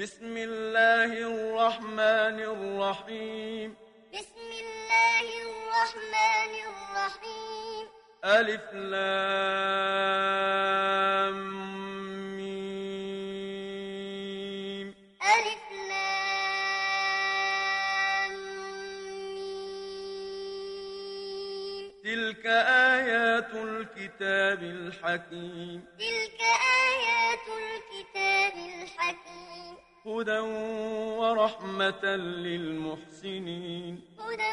بسم الله الرحمن الرحيم. بسم الله الرحمن الرحيم. ألف لام ميم. ألف لام ميم. تلك آيات الكتاب الحكيم. تلك هدى ورحمة للمحسنين. هدى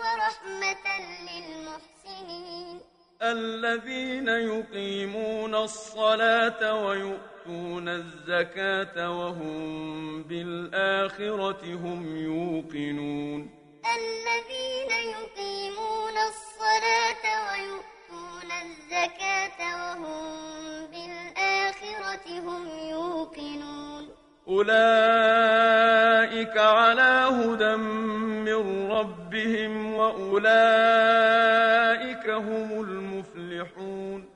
ورحمة للمحسنين. الذين يقيمون الصلاة ويؤتون الزكاة وهم بالآخرة هم يوقنون. الذين يقيمون الصلاة ويؤتون الزكاة وهم بالآخرة هم يوقنون. أولئك على هدى من ربهم وأولئك هم المفلحون.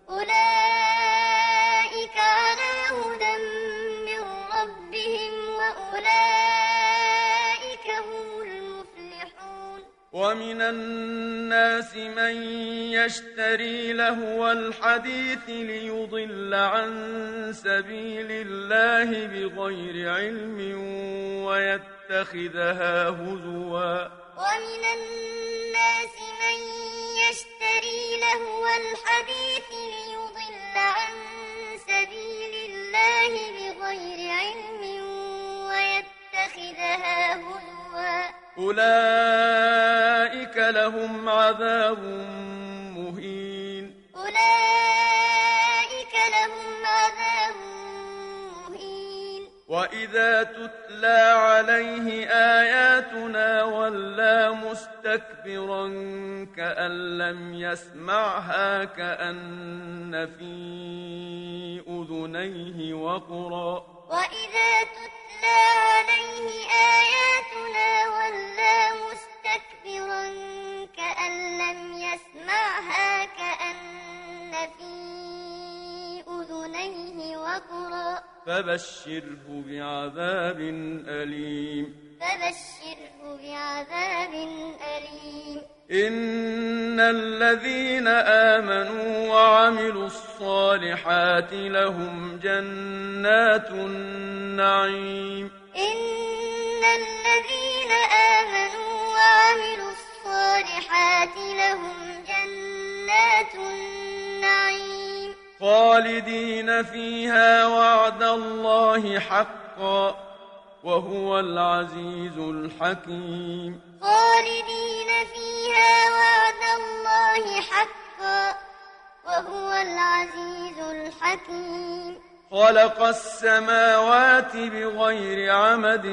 ومن الناس من يشتري لهو الحديث ليضل عن سبيل الله بغير علم ويتخذها هزوا. ومن الناس من يشتري لهو الحديث ليضل عن سبيل الله بغير علم ويتخذها هزوا. أولئك لهم عذاب مهين. أولئك لهم عذاب مهين. وإذا تتلى عليه آياتنا ولى مستكبرا كأن لم يسمعها كأن في أذنيه وقرا. وإذا تتلى عليه آياتنا ولى مستكبرا كأن لم يسمعها كأن في أذنيه وقرا. فبشره بعذاب أليم. فبشره بعذاب أليم. إن الذين آمنوا وعملوا الصالحات لهم جنات النعيم. إن الذين آمنوا وعملوا الصالحات لهم جنات النعيم. خالدين فيها وعد الله حقا وهو العزيز الحكيم. خالدين فيها وعد الله حقا وهو العزيز الحكيم. خلق السماوات بغير عمد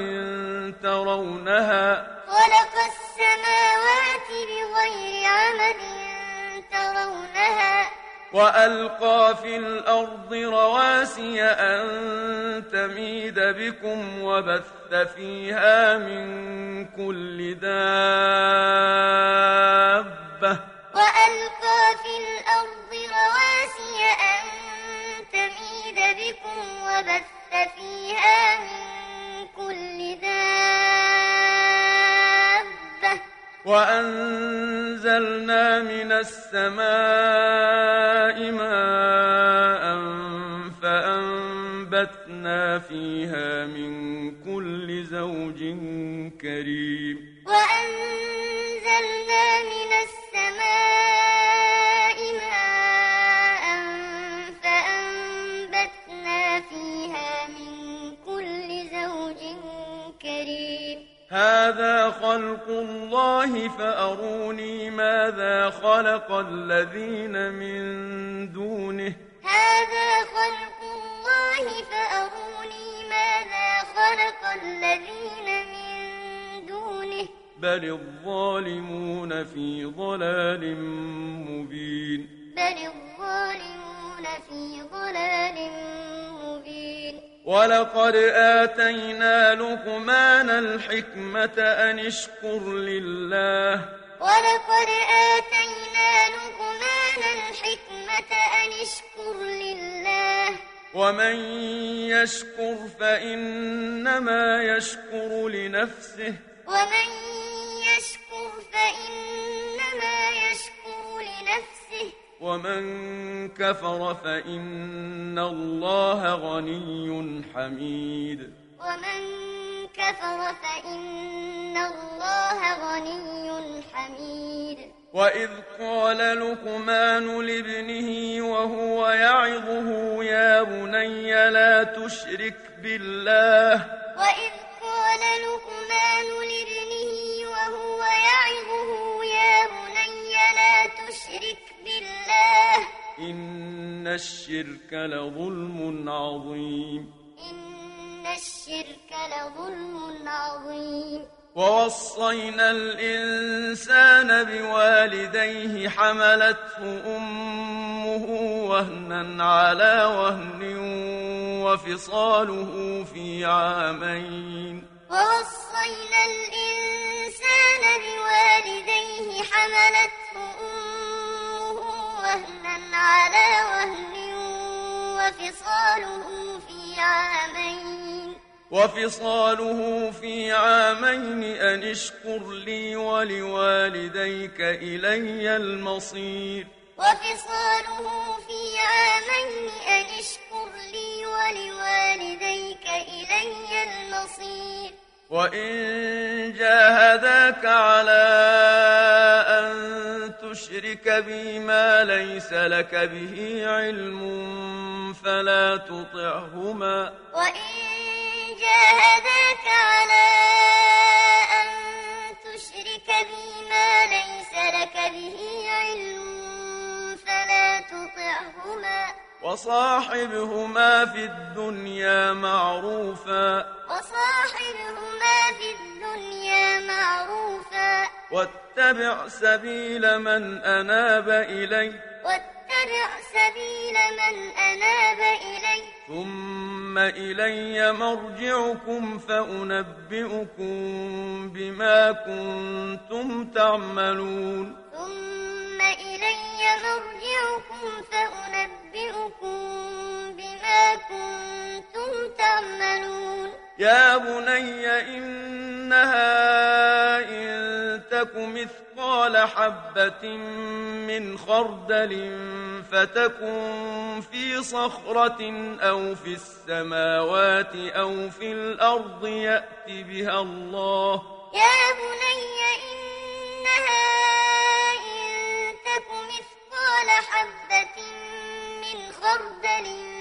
ترونها. خلق السماوات بغير عمد ترونها. وألقى في الأرض رواسي أن تميد بكم وبث فيها من كل دابة. وألقى في الأرض رواسي أن تميد بكم وبث وأنزلنا من السماء ماء فأنبتنا فيها من كل زوج كريم. وأنزلنا من السماء ماء فأنبتنا فيها من كل زوج كريم. هذا خلق الله فأروني ماذا خلق الذين من دونه. هذا خلق الله فأروني ماذا خلق الذين من دونه. بل الظالمون في ضلال مبين. بل الظالمون في ضلال مبين. ولقد آتينا لقمان الحكمة أن اشكر لله. ولقد آتينا لقمان الحكمة أن اشكر لله. ومن يشكر فإنما يشكر لنفسه. ومن يشكر فإنما ومن كفر فإن الله غني حميد. ومن كفر فإن الله غني حميد. وإذ قال لقمان لابنه وهو يعظه يا بني لا تشرك بالله. وإذ قال لقمان لابنه وهو يعظه بالله إن الشرك لظلم عظيم. إن الشرك لظلم عظيم. ووصينا الإنسان بوالديه حملته أمه وهنا على وهن وفصاله في عامين. ووصينا الإنسان بوالديه وفصاله في عامين. وفصاله في عامين أن اشكر لي ولوالديك إلي المصير. وفصاله في عامين أن اشكر لي ولوالديك إلي المصير. وإن جاهداك على تشرك بي ما ليس لك به علم فلا تطعهما. وإن جاهداك على أن تشرك بي ما ليس لك به علم فلا تطعهما. وصاحبهما في الدنيا معروفا. وصاحبهما في الدنيا معروفا. واتبع سبيل من أناب إلي واتبع سبيل من أناب إلي ثم إلي مرجعكم فأنبئكم بما كنتم تعملون. ثم إلي مرجعكم فأنبئكم بما كنتم تعملون يا بني إنها إن تك مثقال حبة من خردل فتكن في صخرة أو في السماوات أو في الأرض يأت بها الله. يا بني إنها إن تك مثقال حبة من خردل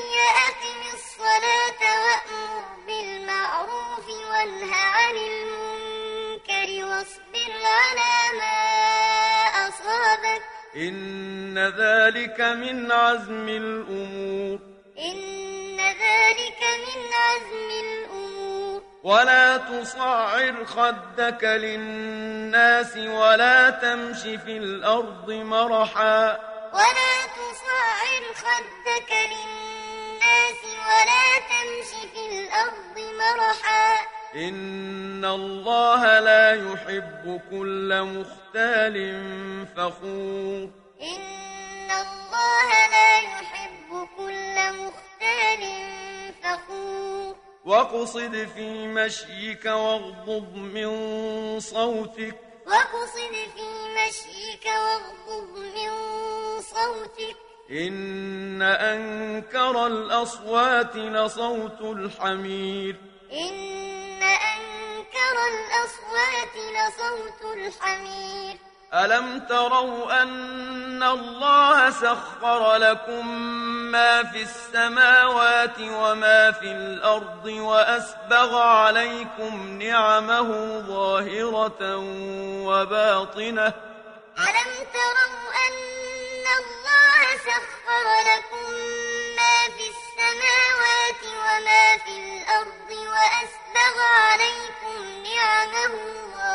إن ذلك من عزم الأمور. إن ذلك من عزم الأمور. ولا تصعر خدك للناس ولا تمش في الأرض مرحا. ولا تصعر خدك للناس ولا تمش في الأرض مرحا. إن الله لا يحب كل مختال فخور إن الله لا يحب كل مختال فخور واقصد في مشيك واغضض من صوتك واقصد في مشيك واغضض من صوتك إن أنكر الأصوات لصوت الحمير إن لصوت الحمير. ألم تروا أن الله سخر لكم ما في السماوات وما في الأرض وأسبغ عليكم نعمه ظاهرة وباطنة؟ ألم تروا أن الله سخر لكم ما في السماوات وما في الأرض وأسبغ عليكم نعمه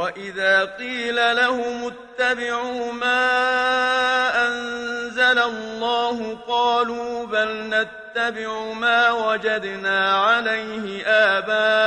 وإذا قيل لهم اتبعوا ما أنزل الله قالوا بل نتبع ما وجدنا عليه آباءنا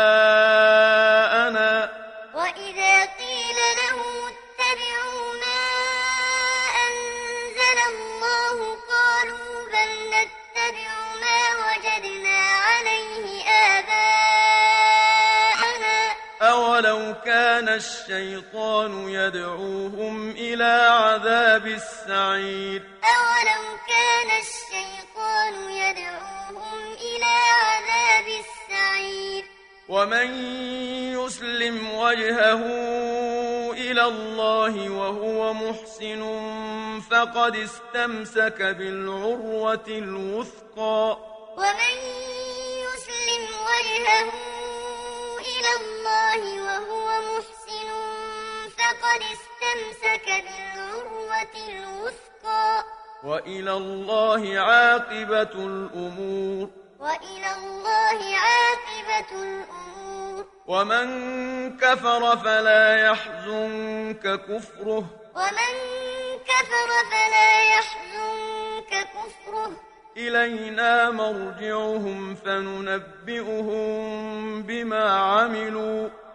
أولو كان الشيطان يدعوهم إلى عذاب السعير أولو كان الشيطان يدعوهم إلى عذاب السعير ومن يسلم وجهه إلى الله وهو محسن فقد استمسك بالعروة الوثقى ومن يسلم وجهه الله وهو محسن فقد استمسك بالعروة الوثقى. وإلى الله عاقبة الأمور. وإلى الله عاقبة الأمور. ومن كفر فلا يحزنك كفره. ومن كفر فلا يحزنك كفره. إلينا مرجعهم فننبئهم بما عملوا.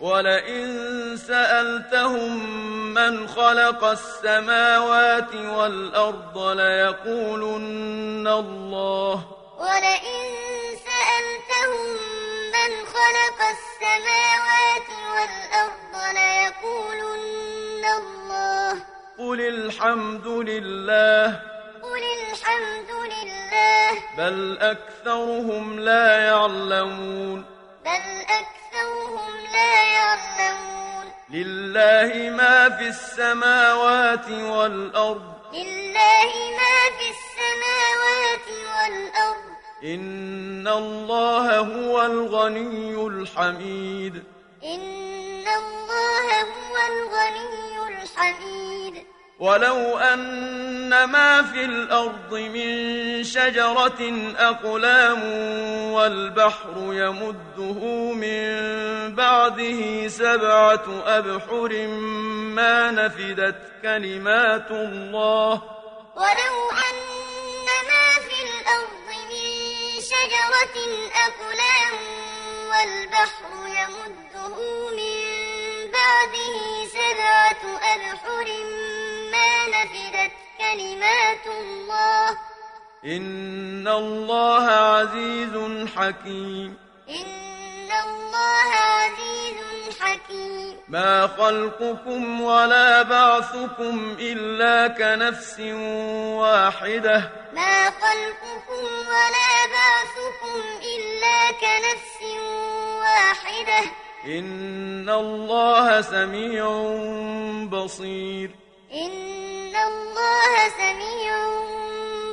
ولئن سألتهم من خلق السماوات والأرض ليقولن الله. ولئن سألتهم من خلق السماوات والأرض ليقولن الله. قل الحمد لله. قل الحمد لله. بل أكثرهم لا يعلمون. بل أكثرهم لا يعلمون لله ما في السماوات والأرض. لله ما في السماوات والأرض. إن الله هو الغني الحميد. إن الله هو الغني الحميد. ولو أن ما في الأرض من شجرة أقلام والبحر يمده من بعده سبعة أبحر ما نفدت كلمات الله ولو أن ما في الأرض من شجرة أقلام والبحر يمده من بعده سبعة أبحر ما نفدت كلمات الله. إن الله عزيز حكيم. إن الله عزيز حكيم. ما خلقكم ولا بعثكم إلا كنفس واحدة. ما خلقكم ولا بعثكم إلا كنفس واحدة. إن الله سميع بصير. إن الله سميع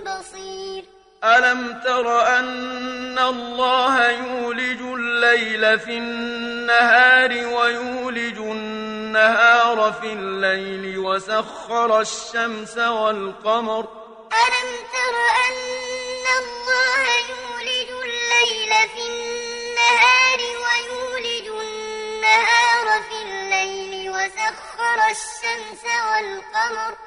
بصير. ألم تر أن الله يولج الليل في النهار ويولج النهار في الليل وسخر الشمس والقمر؟ ألم تر أن الله يولج الليل في النهار ويولج النهار في الليل وسخر الشمس والقمر؟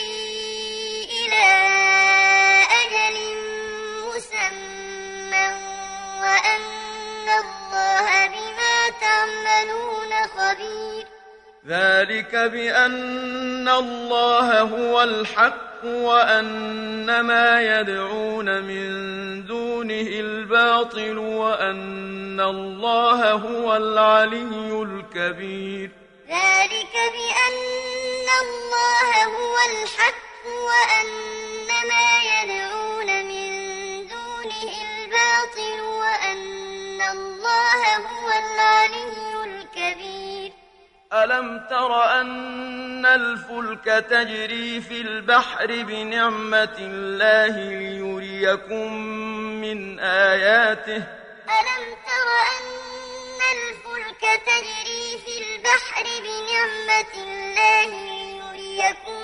ذلك بأن الله هو الحق وأن ما يدعون من دونه الباطل وأن الله هو العلي الكبير. ذلك بأن الله هو الحق وأن ما يدعون من دونه الباطل وأن الله هو العلي ألم تر أن الفلك تجري في البحر بنعمة الله ليريكم من آياته؟ ألم تر أن الفلك تجري في البحر بنعمة الله ليريكم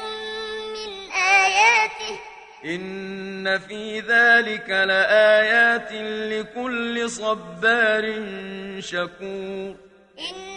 من آياته؟ إن في ذلك لآيات لكل صبار شكور. إن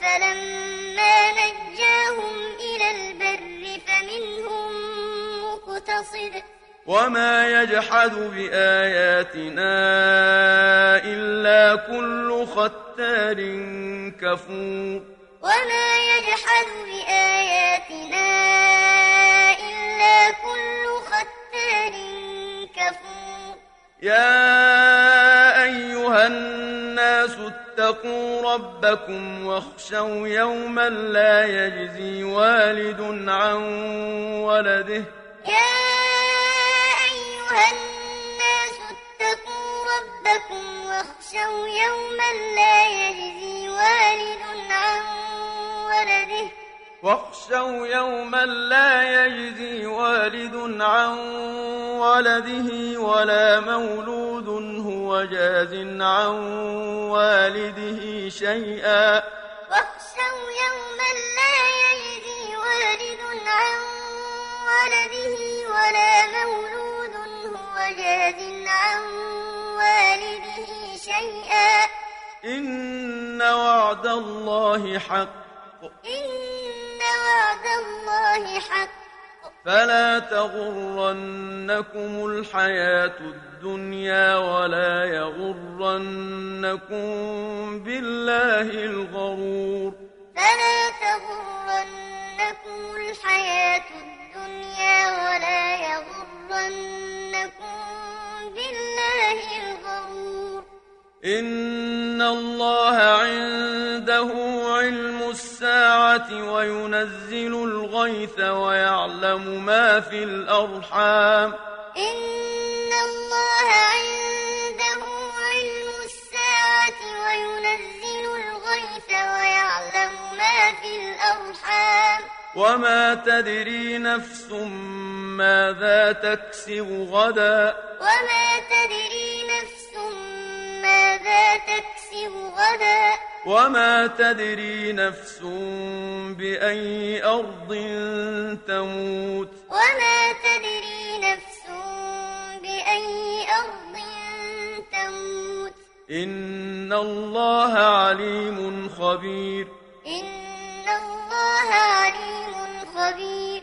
فلما نجاهم إلى البر فمنهم مقتصد. وما يجحد بآياتنا إلا كل ختار كفور. وما يجحد بآياتنا إلا كل ختار كفور. يا أيها الناس اتقوا ربكم واخشوا يوما لا يجزي والد عن ولده. يا أيها الناس اتقوا ربكم واخشوا يوما لا يجزي والد عن ولده. واخشوا يوما لا يجزي والد عن ولده ولا مولود هو جاز عن والده شيئا. واخشوا يوما لا يجزي والد عن ولده ولا مولود هو جاز عن والده شيئا. إن وعد الله حق. إن وعد الله حق. فلا تغرنكم الحياة الدنيا ولا يغرنكم بالله الغرور فلا تغرنكم الحياة الدنيا ولا يغرنكم بالله الغرور إن الله عنده الساعة وينزل الغيث ويعلم ما في الأرحام. إن الله عنده علم الساعة وينزل الغيث ويعلم ما في الأرحام. وما تدري نفس ماذا تكسب غدا. وما تدري نفس ماذا تكسب غدا. وما تدري نفس بأي أرض تموت وما تدري نفس بأي أرض تموت إن الله عليم خبير إن الله عليم خبير